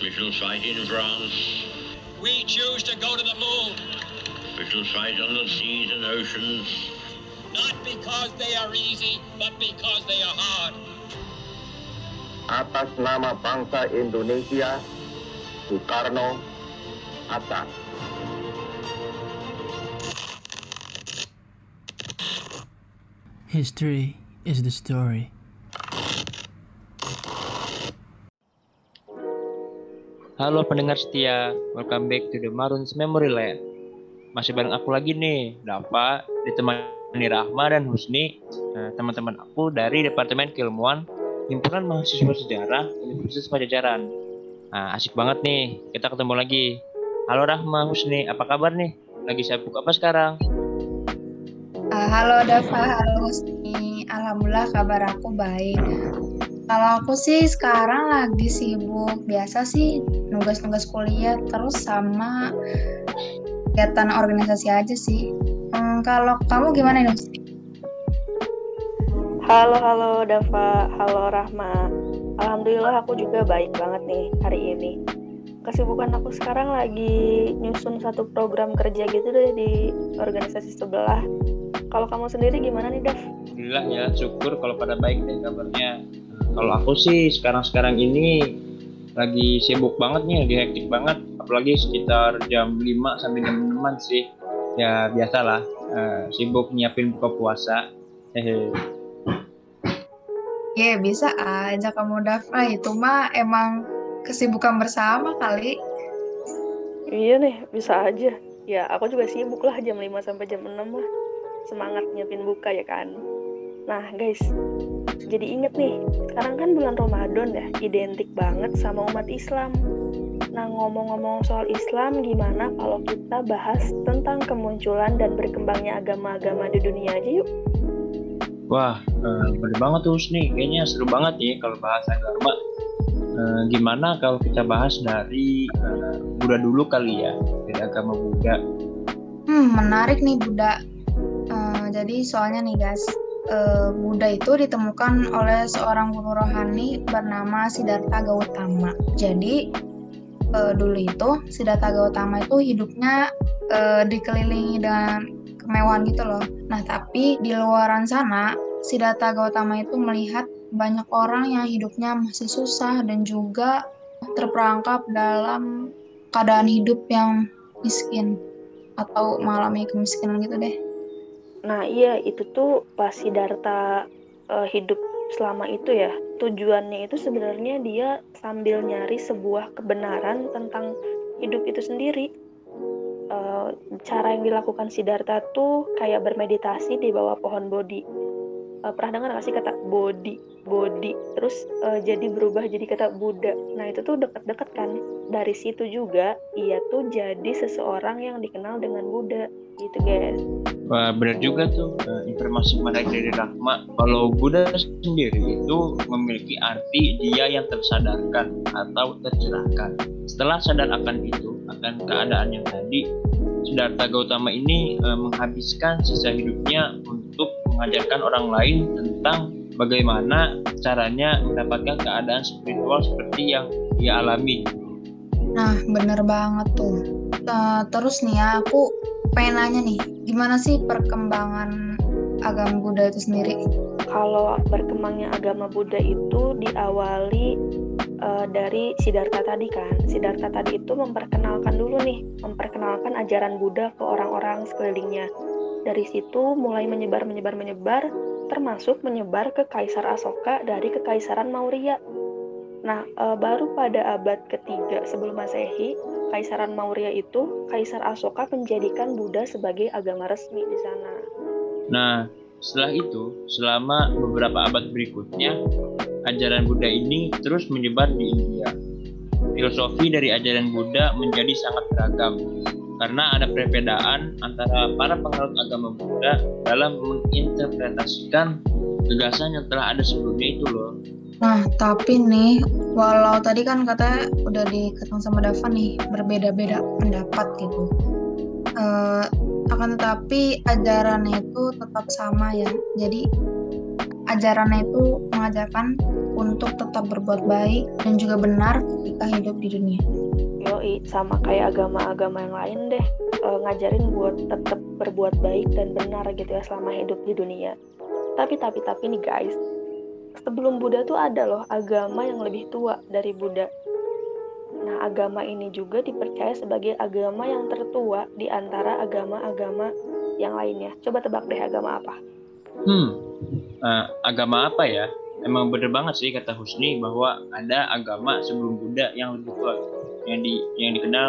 We shall fight in France. We choose to go to the moon. We shall fight on the seas and oceans. Not because they are easy, but because they are hard. atas nama bangsa Indonesia, Soekarno, Hatta. History is the story. Halo pendengar setia, welcome back to the Maroons Memory Land. Masih bareng aku lagi nih, Dava, ditemani Rahma dan Husni, eh, teman-teman aku dari Departemen Keilmuan Himpunan Mahasiswa Sejarah Universitas Pajajaran. Nah, asik banget nih, kita ketemu lagi. Halo Rahma, Husni, apa kabar nih? Lagi sibuk apa sekarang? Uh, halo Dava, halo Husni. Alhamdulillah kabar aku baik. Kalau aku sih sekarang lagi sibuk biasa sih nugas-nugas kuliah terus sama kegiatan organisasi aja sih. Hmm, kalau kamu gimana nih? Halo, halo Dava, halo Rahma. Alhamdulillah aku juga baik banget nih hari ini. Kesibukan aku sekarang lagi nyusun satu program kerja gitu deh di organisasi sebelah. Kalau kamu sendiri gimana nih, Dav? Alhamdulillah ya, syukur kalau pada baik deh kabarnya. Kalau aku sih sekarang-sekarang ini lagi sibuk banget nih, lagi hektik banget. Apalagi sekitar jam 5 sampai jam 6 sih. Ya biasalah, eh, sibuk nyiapin buka puasa. Hehe. Ya bisa aja kamu Dava, itu mah emang kesibukan bersama kali. Iya nih, bisa aja. Ya, aku juga sibuk lah jam 5 sampai jam 6 lah. Semangat nyiapin buka ya kan. Nah, guys, jadi inget nih, sekarang kan bulan Ramadan ya, identik banget sama umat Islam. Nah, ngomong-ngomong soal Islam, gimana kalau kita bahas tentang kemunculan dan berkembangnya agama-agama di dunia aja yuk? Wah, eh, boleh banget tuh Husni. Kayaknya seru banget ya kalau bahas agama. Eh, gimana kalau kita bahas dari eh, Buddha dulu kali ya, dari agama Buddha. Hmm, menarik nih Buddha. Eh, jadi soalnya nih guys, eh, Buddha itu ditemukan oleh seorang guru rohani bernama Siddhartha Gautama. Jadi eh, dulu itu Siddhartha Gautama itu hidupnya eh, dikelilingi dengan kemewahan gitu loh. Nah tapi di luaran sana Siddhartha Gautama itu melihat banyak orang yang hidupnya masih susah dan juga terperangkap dalam keadaan hidup yang miskin atau mengalami kemiskinan gitu deh. Nah, iya itu tuh pas Siddhartha eh, hidup selama itu ya. Tujuannya itu sebenarnya dia sambil nyari sebuah kebenaran tentang hidup itu sendiri. Eh, cara yang dilakukan Siddhartha tuh kayak bermeditasi di bawah pohon bodhi. Eh, pernah dengar gak sih kata bodhi, bodhi, terus eh, jadi berubah jadi kata Buddha. Nah itu tuh deket-deket kan. Dari situ juga ia tuh jadi seseorang yang dikenal dengan Buddha, gitu guys. Wah, benar juga tuh eh, informasi menarik dari Rahma. Kalau Buddha sendiri itu memiliki arti dia yang tersadarkan atau tercerahkan. Setelah sadar akan itu, akan keadaan yang tadi, Siddhartha Gautama ini eh, menghabiskan sisa hidupnya untuk mengajarkan orang lain tentang bagaimana caranya mendapatkan keadaan spiritual seperti yang dia alami. Nah, bener banget tuh. Eh, terus nih ya, aku pengen nanya nih, gimana sih perkembangan agama Buddha itu sendiri? Kalau berkembangnya agama Buddha itu diawali eh, dari Siddhartha tadi kan. Siddhartha tadi itu memperkenalkan dulu nih, memperkenalkan ajaran Buddha ke orang-orang sekelilingnya. Dari situ mulai menyebar, menyebar, menyebar, termasuk menyebar ke Kaisar Asoka dari Kekaisaran Maurya. Nah, eh, baru pada abad ketiga sebelum Masehi, Kaisaran Maurya itu, Kaisar Asoka menjadikan Buddha sebagai agama resmi di sana. Nah, setelah itu, selama beberapa abad berikutnya, ajaran Buddha ini terus menyebar di India. Filosofi dari ajaran Buddha menjadi sangat beragam karena ada perbedaan antara para penganut agama Buddha dalam menginterpretasikan gagasan yang telah ada sebelumnya itu loh. Nah, tapi nih, walau tadi kan katanya udah dikatakan sama Dava nih, berbeda-beda pendapat gitu. Eh, akan tetapi ajarannya itu tetap sama ya. Jadi, ajarannya itu mengajarkan untuk tetap berbuat baik dan juga benar ketika hidup di dunia. Yoi, sama kayak agama-agama yang lain deh, e, ngajarin buat tetap berbuat baik dan benar gitu ya selama hidup di dunia. Tapi tapi tapi nih guys, sebelum Buddha tuh ada loh agama yang lebih tua dari Buddha. Nah, agama ini juga dipercaya sebagai agama yang tertua di antara agama-agama yang lainnya. Coba tebak deh agama apa? Hmm, uh, agama apa ya? Emang bener banget sih kata Husni bahwa ada agama sebelum Buddha yang lebih tua, yang di yang dikenal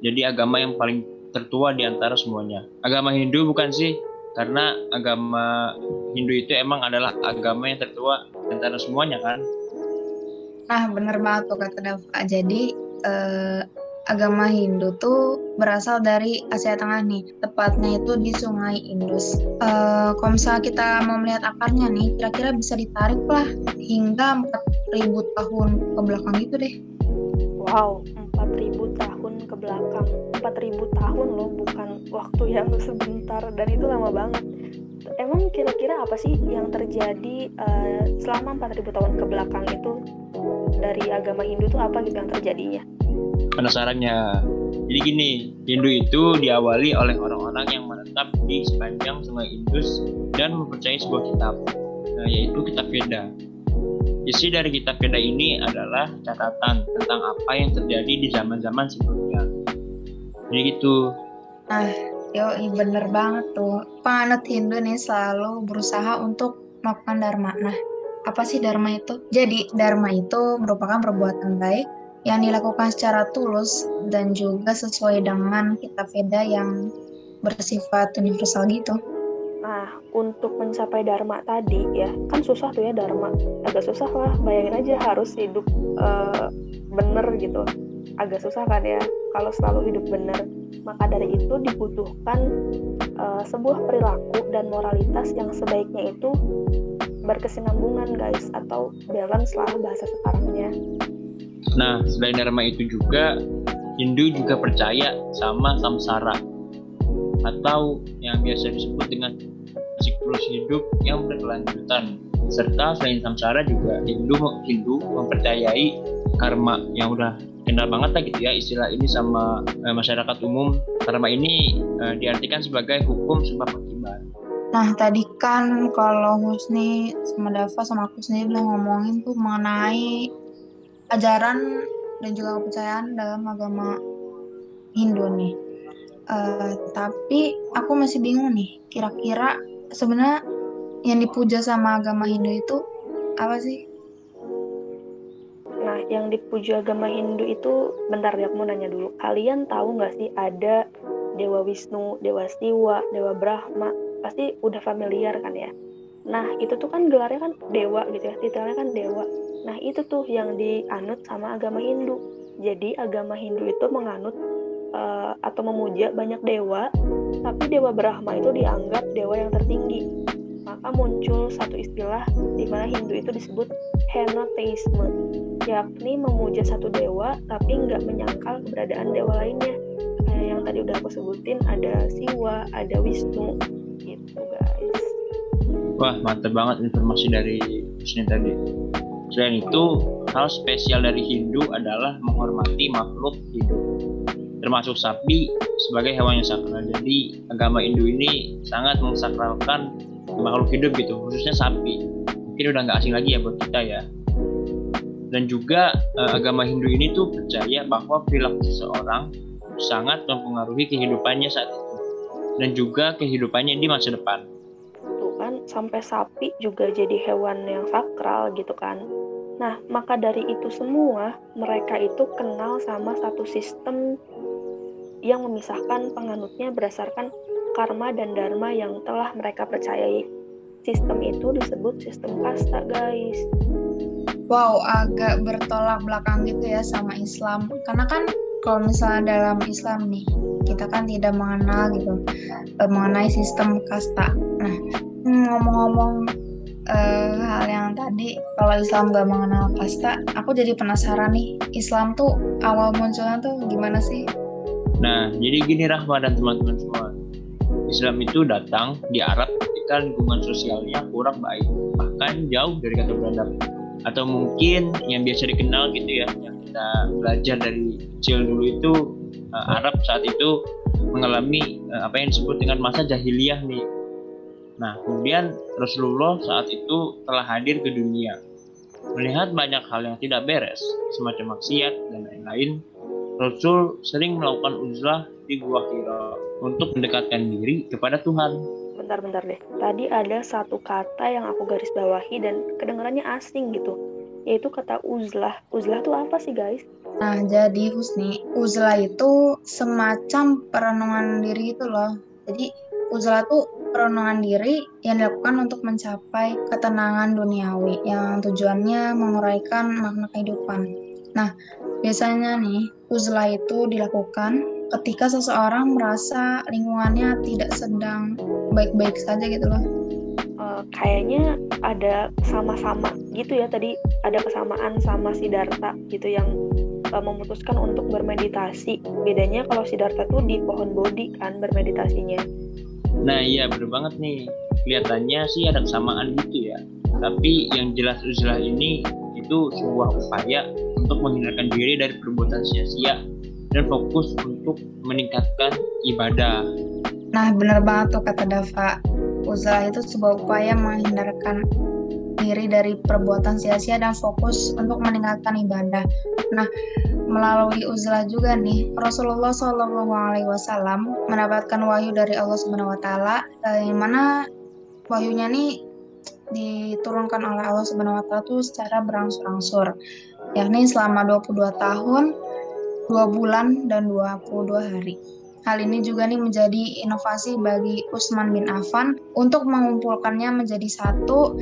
jadi agama yang paling tertua di antara semuanya. Agama Hindu bukan sih? Karena agama Hindu itu emang adalah agama yang tertua antara semuanya kan? Nah, bener banget tuh kata Dava. Jadi, eh, agama Hindu tuh berasal dari Asia Tengah nih, tepatnya itu di Sungai Indus. Eh, kalau misalnya kita mau melihat akarnya nih, kira-kira bisa ditarik lah hingga 4000 tahun ke belakang gitu deh. Wow, 4000 tahun ke belakang. 4000 tahun loh, bukan waktu yang sebentar dan itu lama banget. Emang kira-kira apa sih yang terjadi uh, selama 4000 tahun ke belakang itu dari agama Hindu tuh apa gitu yang terjadinya? Penasarannya. Jadi gini, Hindu itu diawali oleh orang-orang yang menetap di sepanjang Sungai Indus dan mempercayai sebuah kitab, nah, yaitu kitab Veda. Isi dari kitab Veda ini adalah catatan tentang apa yang terjadi di zaman-zaman sebelumnya. Jadi gitu. Nah, yo bener banget tuh. Penganut Hindu nih selalu berusaha untuk melakukan dharma. Nah, apa sih dharma itu? Jadi, dharma itu merupakan perbuatan baik yang dilakukan secara tulus dan juga sesuai dengan kitab Veda yang bersifat universal gitu. Nah, untuk mencapai dharma tadi ya, kan susah tuh ya dharma. Agak susah lah, bayangin aja harus hidup uh, bener gitu. Agak susah kan ya, kalau selalu hidup bener. Maka dari itu dibutuhkan uh, sebuah perilaku dan moralitas yang sebaiknya itu berkesinambungan guys, atau balance lah bahasa sekarangnya. Nah, selain dharma itu juga, Hindu juga percaya sama samsara atau yang biasa disebut dengan siklus hidup yang berkelanjutan. Serta selain samsara juga Hindu Hindu mempercayai karma yang udah kenal banget lah gitu ya istilah ini sama eh, masyarakat umum. Karma ini eh, diartikan sebagai hukum sebab akibat. Nah, tadi kan kalau Husni sama Dava sama aku sendiri udah ngomongin tuh mengenai ajaran dan juga kepercayaan dalam agama Hindu nih. Uh, tapi aku masih bingung nih, kira-kira sebenarnya yang dipuja sama agama Hindu itu apa sih? Yang dipuja agama Hindu itu, bentar ya, mau nanya dulu. Kalian tahu nggak sih ada Dewa Wisnu, Dewa Siwa, Dewa Brahma? Pasti udah familiar kan ya? Nah, itu tuh kan gelarnya kan dewa gitu ya, titelnya kan dewa. Nah, itu tuh yang dianut sama agama Hindu. Jadi, agama Hindu itu menganut uh, atau memuja banyak dewa, tapi dewa Brahma itu dianggap dewa yang tertinggi. Maka muncul satu istilah di mana Hindu itu disebut henotheisme, yakni memuja satu dewa tapi nggak menyangkal keberadaan dewa lainnya. Kayak yang tadi udah aku sebutin, ada Siwa, ada Wisnu, gitu guys. Wah, mantap banget informasi dari Husni tadi. Selain itu, hal spesial dari Hindu adalah menghormati makhluk hidup, termasuk sapi sebagai hewan yang sakral. Jadi, agama Hindu ini sangat mensakralkan makhluk hidup gitu, khususnya sapi. Mungkin udah nggak asing lagi ya buat kita ya. Dan juga eh, agama Hindu ini tuh percaya bahwa perilaku seseorang sangat mempengaruhi kehidupannya saat itu dan juga kehidupannya di masa depan kan sampai sapi juga jadi hewan yang sakral gitu kan. Nah, maka dari itu semua mereka itu kenal sama satu sistem yang memisahkan penganutnya berdasarkan karma dan dharma yang telah mereka percayai. Sistem itu disebut sistem kasta, guys. Wow, agak bertolak belakang gitu ya sama Islam. Karena kan kalau misalnya dalam Islam nih, kita kan tidak mengenal gitu eh, mengenai sistem kasta. Nah, ngomong-ngomong uh, hal yang tadi kalau Islam gak mengenal kasta, aku jadi penasaran nih Islam tuh awal munculnya tuh gimana sih? Nah, jadi gini Rahma dan teman-teman semua. Islam itu datang di Arab ketika lingkungan sosialnya kurang baik, bahkan jauh dari kata beradab. Atau mungkin yang biasa dikenal gitu ya, yang kita belajar dari kecil dulu itu uh, Arab saat itu mengalami uh, apa yang disebut dengan masa jahiliyah nih. Nah, kemudian Rasulullah saat itu telah hadir ke dunia. Melihat banyak hal yang tidak beres, semacam maksiat dan lain-lain, Rasul sering melakukan uzlah di Gua Hira untuk mendekatkan diri kepada Tuhan bentar-bentar deh. Tadi ada satu kata yang aku garis bawahi dan kedengarannya asing gitu, yaitu kata uzlah. Uzlah itu apa sih guys? Nah, jadi Husni, uzlah itu semacam perenungan diri itu loh. Jadi uzlah itu perenungan diri yang dilakukan untuk mencapai ketenangan duniawi yang tujuannya menguraikan makna kehidupan. Nah, biasanya nih uzlah itu dilakukan ketika seseorang merasa lingkungannya tidak sedang baik-baik saja gitu loh. Uh, kayaknya ada sama-sama gitu ya tadi ada kesamaan sama si Darta gitu yang uh, memutuskan untuk bermeditasi. Bedanya kalau si Darta tuh di pohon bodi kan bermeditasinya. Nah iya bener banget nih kelihatannya sih ada kesamaan gitu ya. Tapi yang jelas uzlah ini itu sebuah upaya untuk menghindarkan diri dari perbuatan sia-sia dan fokus untuk meningkatkan ibadah. Nah, benar banget tuh kata Dava. Usaha itu sebuah upaya menghindarkan diri dari perbuatan sia-sia dan fokus untuk meningkatkan ibadah. Nah, melalui uzlah juga nih, Rasulullah Shallallahu Alaihi Wasallam mendapatkan wahyu dari Allah Subhanahu Wa Taala, yang mana wahyunya nih diturunkan oleh Allah Subhanahu Wa Taala tuh secara berangsur-angsur, yakni selama 22 tahun dua bulan dan 22 hari. Hal ini juga nih menjadi inovasi bagi Usman bin Affan untuk mengumpulkannya menjadi satu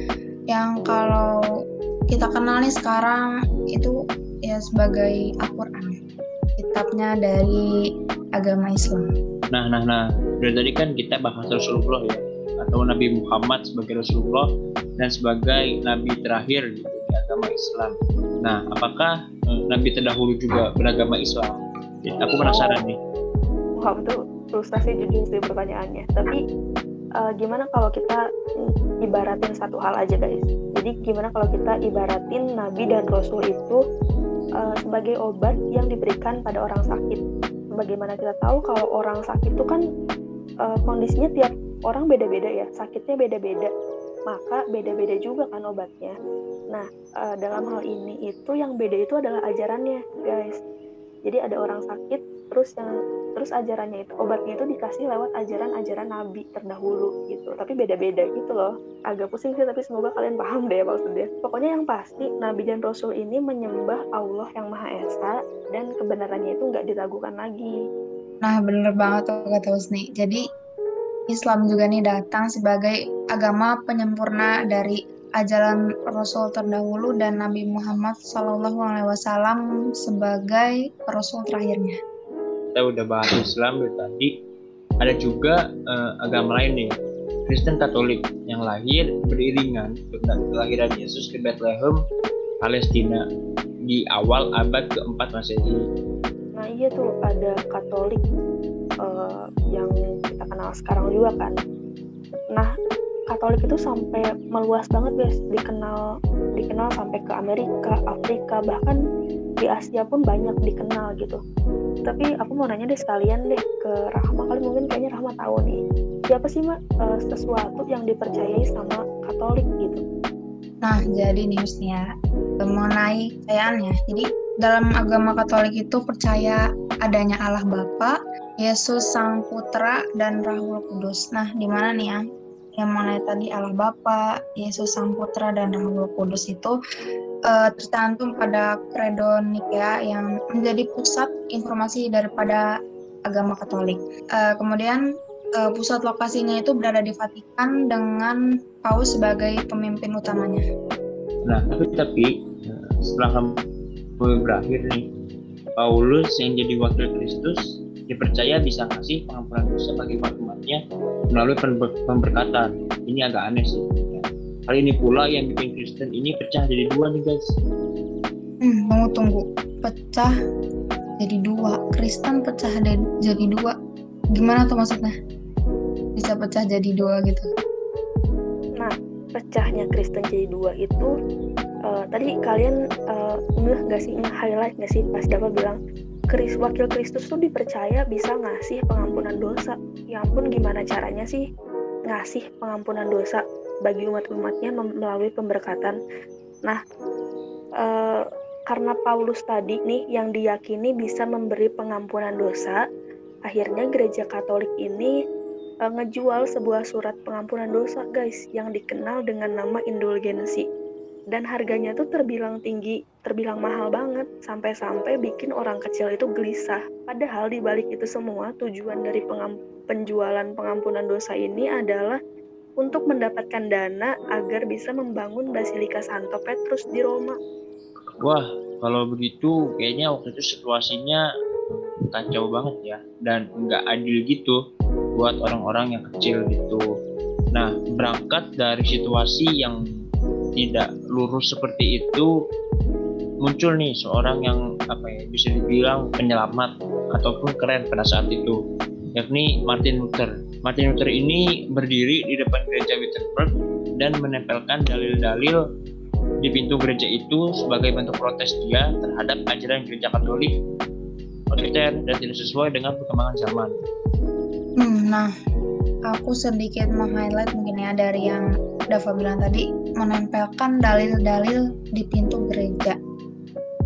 yang kalau kita kenal nih sekarang itu ya sebagai Al-Quran, kitabnya dari agama Islam. Nah, nah, nah, dari tadi kan kita bahas Rasulullah ya, atau Nabi Muhammad sebagai Rasulullah dan sebagai Nabi terakhir gitu di agama Islam. Nah, apakah Nabi terdahulu juga beragama Islam? Ya, aku penasaran nih. Wah, itu frustasi jujur sih pertanyaannya. Tapi uh, gimana kalau kita ibaratin satu hal aja guys? Jadi gimana kalau kita ibaratin Nabi dan Rasul itu uh, sebagai obat yang diberikan pada orang sakit? Bagaimana kita tahu kalau orang sakit itu kan uh, kondisinya tiap orang beda-beda ya, sakitnya beda-beda maka beda-beda juga kan obatnya. Nah, uh, dalam hal ini itu yang beda itu adalah ajarannya, guys. Jadi ada orang sakit, terus yang terus ajarannya itu obatnya itu dikasih lewat ajaran-ajaran nabi terdahulu gitu. Tapi beda-beda gitu loh. Agak pusing sih, tapi semoga kalian paham deh maksudnya. Pokoknya yang pasti nabi dan rasul ini menyembah Allah yang Maha Esa dan kebenarannya itu nggak diragukan lagi. Nah, bener banget tuh kata Husni. Jadi Islam juga nih datang sebagai agama penyempurna dari ajaran Rasul terdahulu dan Nabi Muhammad Shallallahu Alaihi Wasallam sebagai Rasul terakhirnya. Kita udah bahas Islam dari tadi. Ada juga uh, agama lain nih, Kristen Katolik yang lahir beriringan dengan kelahiran Yesus ke Bethlehem, Palestina di awal abad keempat Masehi. Nah iya tuh ada Katolik uh, yang kita kenal sekarang juga kan nah Katolik itu sampai meluas banget guys. Dikenal dikenal sampai ke Amerika Afrika bahkan di Asia pun banyak dikenal gitu. Tapi aku mau nanya deh sekalian deh ke Rahma. Kali mungkin kayaknya Rahma tahu nih. Siapa sih mak uh, sesuatu yang dipercayai sama Katolik gitu? Nah jadi nih ya. Mengenai kepercayaannya jadi dalam agama Katolik itu percaya adanya Allah Bapa Yesus Sang Putra dan Roh Kudus. Nah, di mana nih ya? Yang mana tadi Allah Bapa, Yesus Sang Putra dan Roh Kudus itu uh, tercantum pada Credo Nikea yang menjadi pusat informasi daripada agama Katolik. Uh, kemudian uh, pusat lokasinya itu berada di Vatikan dengan Paus sebagai pemimpin utamanya. Nah, tapi tapi setelah kamu berakhir nih, Paulus yang jadi wakil Kristus dipercaya bisa ngasih pengampunan dosa bagi melalui pember pemberkatan. Ini agak aneh sih. Hal ini pula yang bikin Kristen ini pecah jadi dua nih guys. Hmm, mau tunggu. Pecah jadi dua. Kristen pecah jadi dua. Gimana tuh maksudnya? Bisa pecah jadi dua gitu? pecahnya Kristen jadi dua itu uh, tadi kalian uh, ngeh nggak sih nge-highlight nggak sih pas dapat bilang Kris, wakil Kristus tuh dipercaya bisa ngasih pengampunan dosa. Ya ampun gimana caranya sih ngasih pengampunan dosa bagi umat-umatnya melalui pemberkatan. Nah, uh, karena Paulus tadi nih yang diyakini bisa memberi pengampunan dosa, akhirnya gereja Katolik ini uh, ngejual sebuah surat pengampunan dosa guys yang dikenal dengan nama indulgensi dan harganya tuh terbilang tinggi, terbilang mahal banget, sampai-sampai bikin orang kecil itu gelisah. Padahal di balik itu semua, tujuan dari pengam penjualan pengampunan dosa ini adalah untuk mendapatkan dana agar bisa membangun Basilika Santo Petrus di Roma. Wah, kalau begitu kayaknya waktu itu situasinya kacau banget ya dan nggak adil gitu buat orang-orang yang kecil gitu. Nah, berangkat dari situasi yang tidak lurus seperti itu muncul nih seorang yang apa ya bisa dibilang penyelamat ataupun keren pada saat itu yakni Martin Luther. Martin Luther ini berdiri di depan gereja Wittenberg dan menempelkan dalil-dalil di pintu gereja itu sebagai bentuk protes dia terhadap ajaran gereja Katolik otoriter dan tidak sesuai dengan perkembangan zaman. Hmm, nah, aku sedikit meng-highlight mungkin ya dari yang Dava bilang tadi, menempelkan dalil-dalil di pintu gereja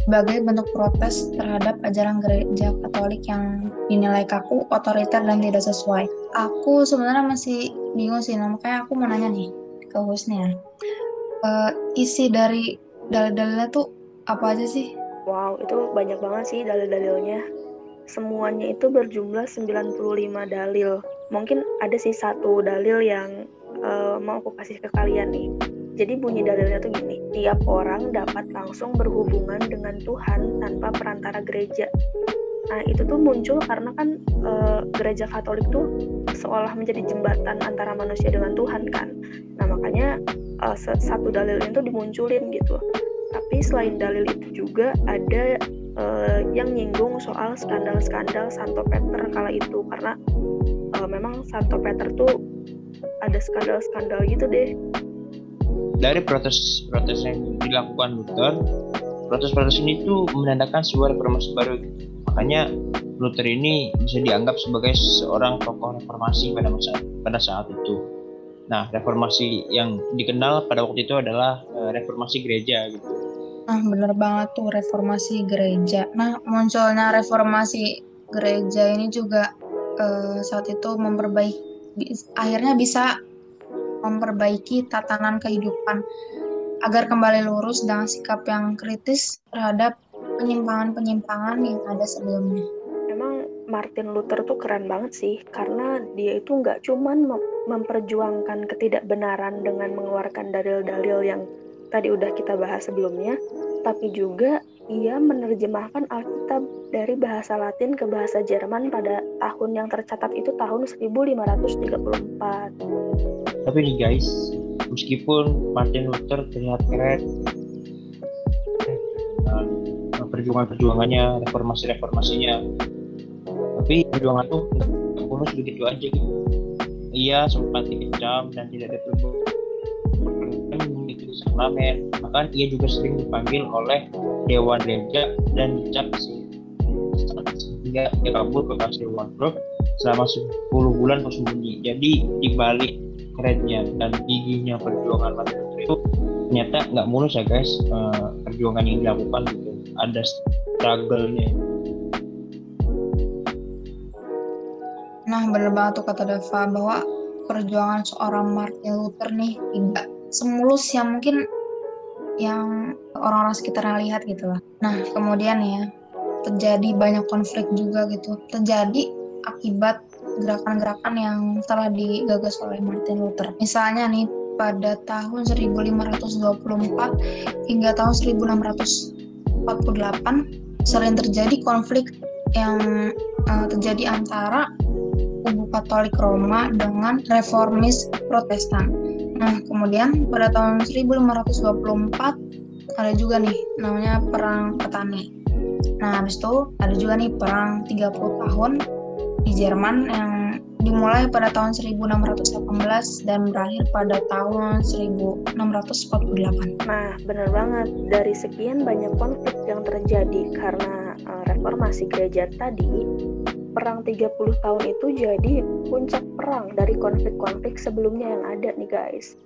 sebagai bentuk protes terhadap ajaran gereja Katolik yang dinilai kaku, otoriter, dan tidak sesuai. Aku sebenarnya masih bingung sih, nah, makanya aku mau nanya nih ke hostnya. Uh, isi dari dalil-dalilnya tuh apa aja sih? Wow, itu banyak banget sih dalil-dalilnya semuanya itu berjumlah 95 dalil. Mungkin ada sih satu dalil yang uh, mau aku kasih ke kalian nih. Jadi bunyi dalilnya tuh gini, tiap orang dapat langsung berhubungan dengan Tuhan tanpa perantara gereja. Nah itu tuh muncul karena kan e, gereja Katolik tuh seolah menjadi jembatan antara manusia dengan Tuhan kan. Nah makanya e, satu dalilnya tuh dimunculin gitu. Tapi selain dalil itu juga ada uh, yang nyinggung soal skandal-skandal Santo Peter kala itu karena uh, memang Santo Peter tuh ada skandal-skandal gitu deh. Dari protes-protes yang dilakukan Luther, protes-protes ini tuh menandakan sebuah reformasi baru. Makanya Luther ini bisa dianggap sebagai seorang tokoh reformasi pada masa pada saat itu. Nah, reformasi yang dikenal pada waktu itu adalah uh, reformasi gereja gitu Nah, bener banget tuh reformasi gereja. Nah, munculnya reformasi gereja ini juga uh, saat itu memperbaiki akhirnya bisa memperbaiki tatanan kehidupan agar kembali lurus dengan sikap yang kritis terhadap penyimpangan-penyimpangan yang ada sebelumnya. Emang Martin Luther tuh keren banget sih, karena dia itu nggak cuman memperjuangkan ketidakbenaran dengan mengeluarkan dalil-dalil yang tadi udah kita bahas sebelumnya, tapi juga ia menerjemahkan Alkitab dari bahasa Latin ke bahasa Jerman pada tahun yang tercatat itu tahun 1534. Tapi nih guys, meskipun Martin Luther terlihat keren dengan perjuangan-perjuangannya, reformasi-reformasinya, tapi perjuangan tuh mulus begitu aja gitu. Ia sempat dikecam dan tidak diterbang sakramen. Bahkan ia juga sering dipanggil oleh Dewan Gereja dan dicap sehingga ia kabur ke kastil Wardrobe selama 10 bulan bersembunyi. Jadi dibalik kerennya dan giginya perjuangan Luther itu ternyata nggak mulus ya guys. Uh, perjuangan yang dilakukan gitu. Ada struggle-nya. Nah bener banget tuh kata Dava bahwa perjuangan seorang Martin Luther nih tidak semulus yang mungkin yang orang-orang sekitar lihat gitu lah. Nah kemudian ya terjadi banyak konflik juga gitu. Terjadi akibat gerakan-gerakan yang telah digagas oleh Martin Luther. Misalnya nih pada tahun 1524 hingga tahun 1648 sering terjadi konflik yang uh, terjadi antara kubu Katolik Roma dengan reformis Protestan. Nah, kemudian pada tahun 1524 ada juga nih namanya Perang Petani. Nah, habis itu ada juga nih perang 30 tahun di Jerman yang dimulai pada tahun 1618 dan berakhir pada tahun 1648. Nah, benar banget. Dari sekian banyak konflik yang terjadi karena uh, reformasi gereja tadi, perang 30 tahun itu jadi puncak perang dari konflik-konflik sebelumnya yang ada nih guys.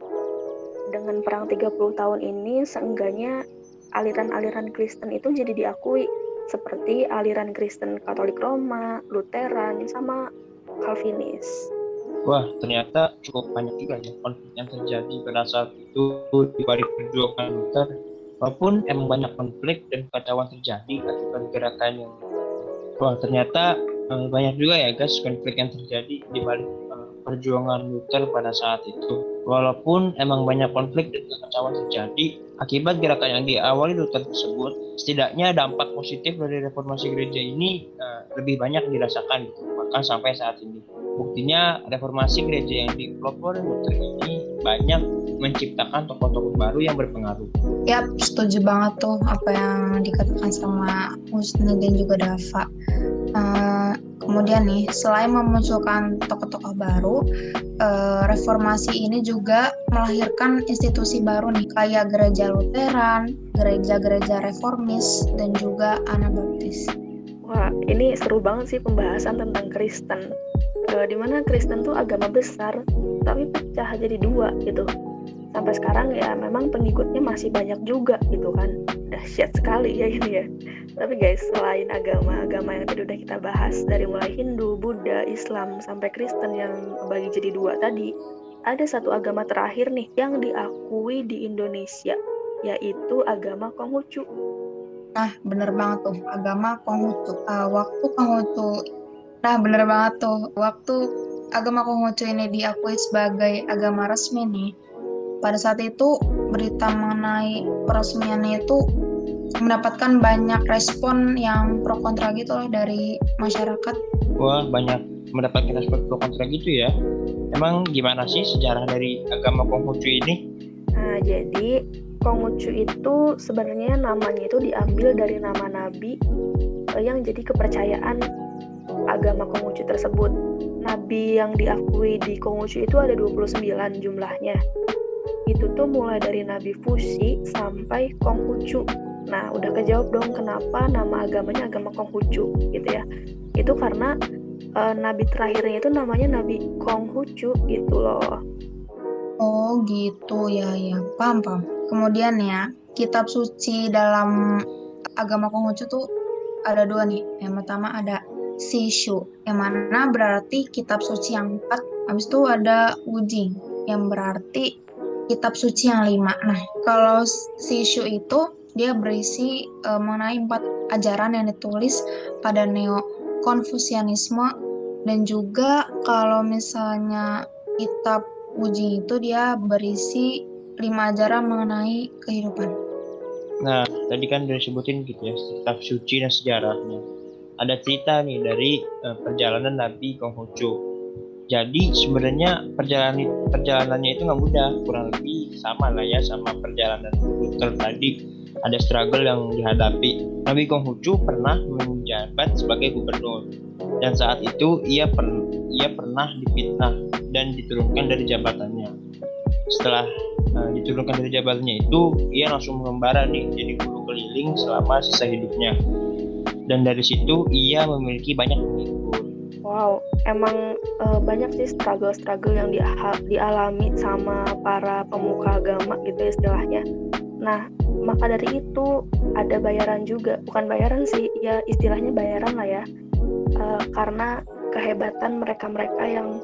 Dengan perang 30 tahun ini, seenggaknya aliran-aliran Kristen itu jadi diakui seperti aliran Kristen Katolik Roma, Lutheran, sama Calvinis. Wah, ternyata cukup banyak juga ya konflik yang terjadi pada saat itu di balik perjuangan Luther. Walaupun emang banyak konflik dan kacauan terjadi akibat gerakan yang Wah, ternyata uh, banyak juga ya guys konflik yang terjadi di balik uh, perjuangan Luther pada saat itu. Walaupun emang banyak konflik dan kekacauan terjadi akibat gerakan yang diawali Luther tersebut, setidaknya dampak positif dari reformasi gereja ini uh, lebih banyak dirasakan gitu, bahkan sampai saat ini. Buktinya reformasi gereja yang dipelopori Luther ini banyak menciptakan tokoh-tokoh baru yang berpengaruh. Yap, setuju banget tuh apa yang dikatakan sama Husna dan juga Dava. Uh, kemudian nih, selain memunculkan tokoh-tokoh baru, uh, reformasi ini juga melahirkan institusi baru nih, kayak gereja Lutheran, gereja-gereja reformis, dan juga Anabaptis. Wah, ini seru banget sih pembahasan tentang Kristen. Uh, di mana Kristen tuh agama besar, tapi pecah jadi dua gitu sampai sekarang ya memang pengikutnya masih banyak juga gitu kan dahsyat sekali ya ini ya tapi guys selain agama-agama yang tadi udah kita bahas dari mulai Hindu, Buddha, Islam sampai Kristen yang bagi jadi dua tadi ada satu agama terakhir nih yang diakui di Indonesia yaitu agama Konghucu Nah, bener banget tuh, agama Konghucu. Uh, waktu Konghucu, nah bener banget tuh, waktu agama Konghucu ini diakui sebagai agama resmi nih, pada saat itu berita mengenai peresmiannya itu mendapatkan banyak respon yang pro kontra gitu loh dari masyarakat. Wah banyak mendapatkan respon pro kontra gitu ya. Emang gimana sih sejarah dari agama Konghucu ini? Nah jadi Konghucu itu sebenarnya namanya itu diambil dari nama nabi eh, yang jadi kepercayaan agama Konghucu tersebut. Nabi yang diakui di Konghucu itu ada 29 jumlahnya itu tuh mulai dari Nabi Fusi sampai Konghucu. Nah, udah kejawab dong kenapa nama agamanya agama Konghucu gitu ya. Itu karena e, nabi terakhirnya itu namanya Nabi Konghucu gitu loh. Oh gitu ya ya paham paham. Kemudian ya kitab suci dalam agama Konghucu tuh ada dua nih. Yang pertama ada Sishu yang mana berarti kitab suci yang empat. Habis itu ada Wujing yang berarti kitab suci yang lima. Nah, kalau Sishu itu dia berisi uh, mengenai empat ajaran yang ditulis pada neo konfusianisme dan juga kalau misalnya kitab uji itu dia berisi lima ajaran mengenai kehidupan. Nah, tadi kan disebutin gitu ya, kitab suci dan sejarahnya. Ada cerita nih dari uh, perjalanan Nabi Konghucu jadi sebenarnya perjalanan perjalanannya itu nggak mudah kurang lebih sama lah ya sama perjalanan Luther tadi ada struggle yang dihadapi Nabi Konghucu pernah menjabat sebagai gubernur dan saat itu ia per, ia pernah dipitnah dan diturunkan dari jabatannya. Setelah uh, diturunkan dari jabatannya itu ia langsung mengembara nih jadi guru keliling selama sisa hidupnya. Dan dari situ ia memiliki banyak pengikut. Wow, emang uh, banyak sih struggle-struggle yang di, dialami sama para pemuka agama gitu ya istilahnya. Nah, maka dari itu ada bayaran juga, bukan bayaran sih, ya istilahnya bayaran lah ya, uh, karena kehebatan mereka-mereka yang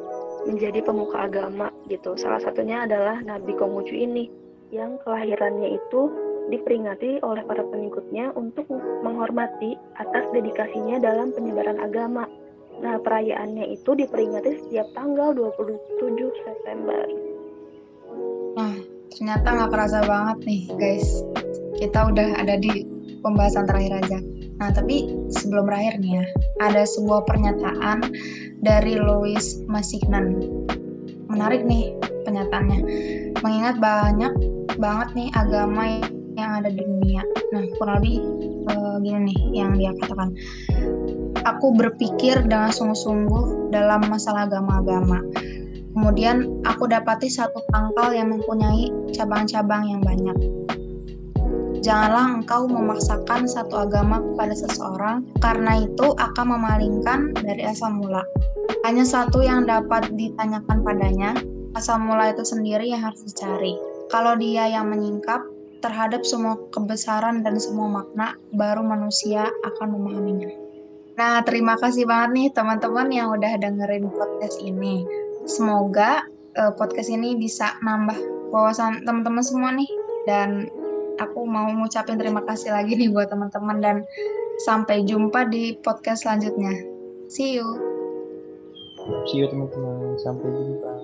menjadi pemuka agama gitu. Salah satunya adalah Nabi Konghucu ini yang kelahirannya itu diperingati oleh para pengikutnya untuk menghormati atas dedikasinya dalam penyebaran agama Nah, perayaannya itu diperingati setiap tanggal 27 September. Nah, ternyata nggak kerasa banget nih, guys. Kita udah ada di pembahasan terakhir aja. Nah, tapi sebelum berakhir nih ya, ada sebuah pernyataan dari Louis Massignon. Menarik nih pernyataannya. Mengingat banyak banget nih agama yang ada di dunia. Nah, kurang lebih uh, gini nih yang dia katakan aku berpikir dengan sungguh-sungguh dalam masalah agama-agama. Kemudian aku dapati satu pangkal yang mempunyai cabang-cabang yang banyak. Janganlah engkau memaksakan satu agama kepada seseorang, karena itu akan memalingkan dari asal mula. Hanya satu yang dapat ditanyakan padanya, asal mula itu sendiri yang harus dicari. Kalau dia yang menyingkap terhadap semua kebesaran dan semua makna, baru manusia akan memahaminya. Nah, terima kasih banget nih teman-teman yang udah dengerin podcast ini. Semoga uh, podcast ini bisa nambah wawasan teman-teman semua nih dan aku mau ngucapin terima kasih lagi nih buat teman-teman dan sampai jumpa di podcast selanjutnya. See you. See you teman-teman. Sampai jumpa.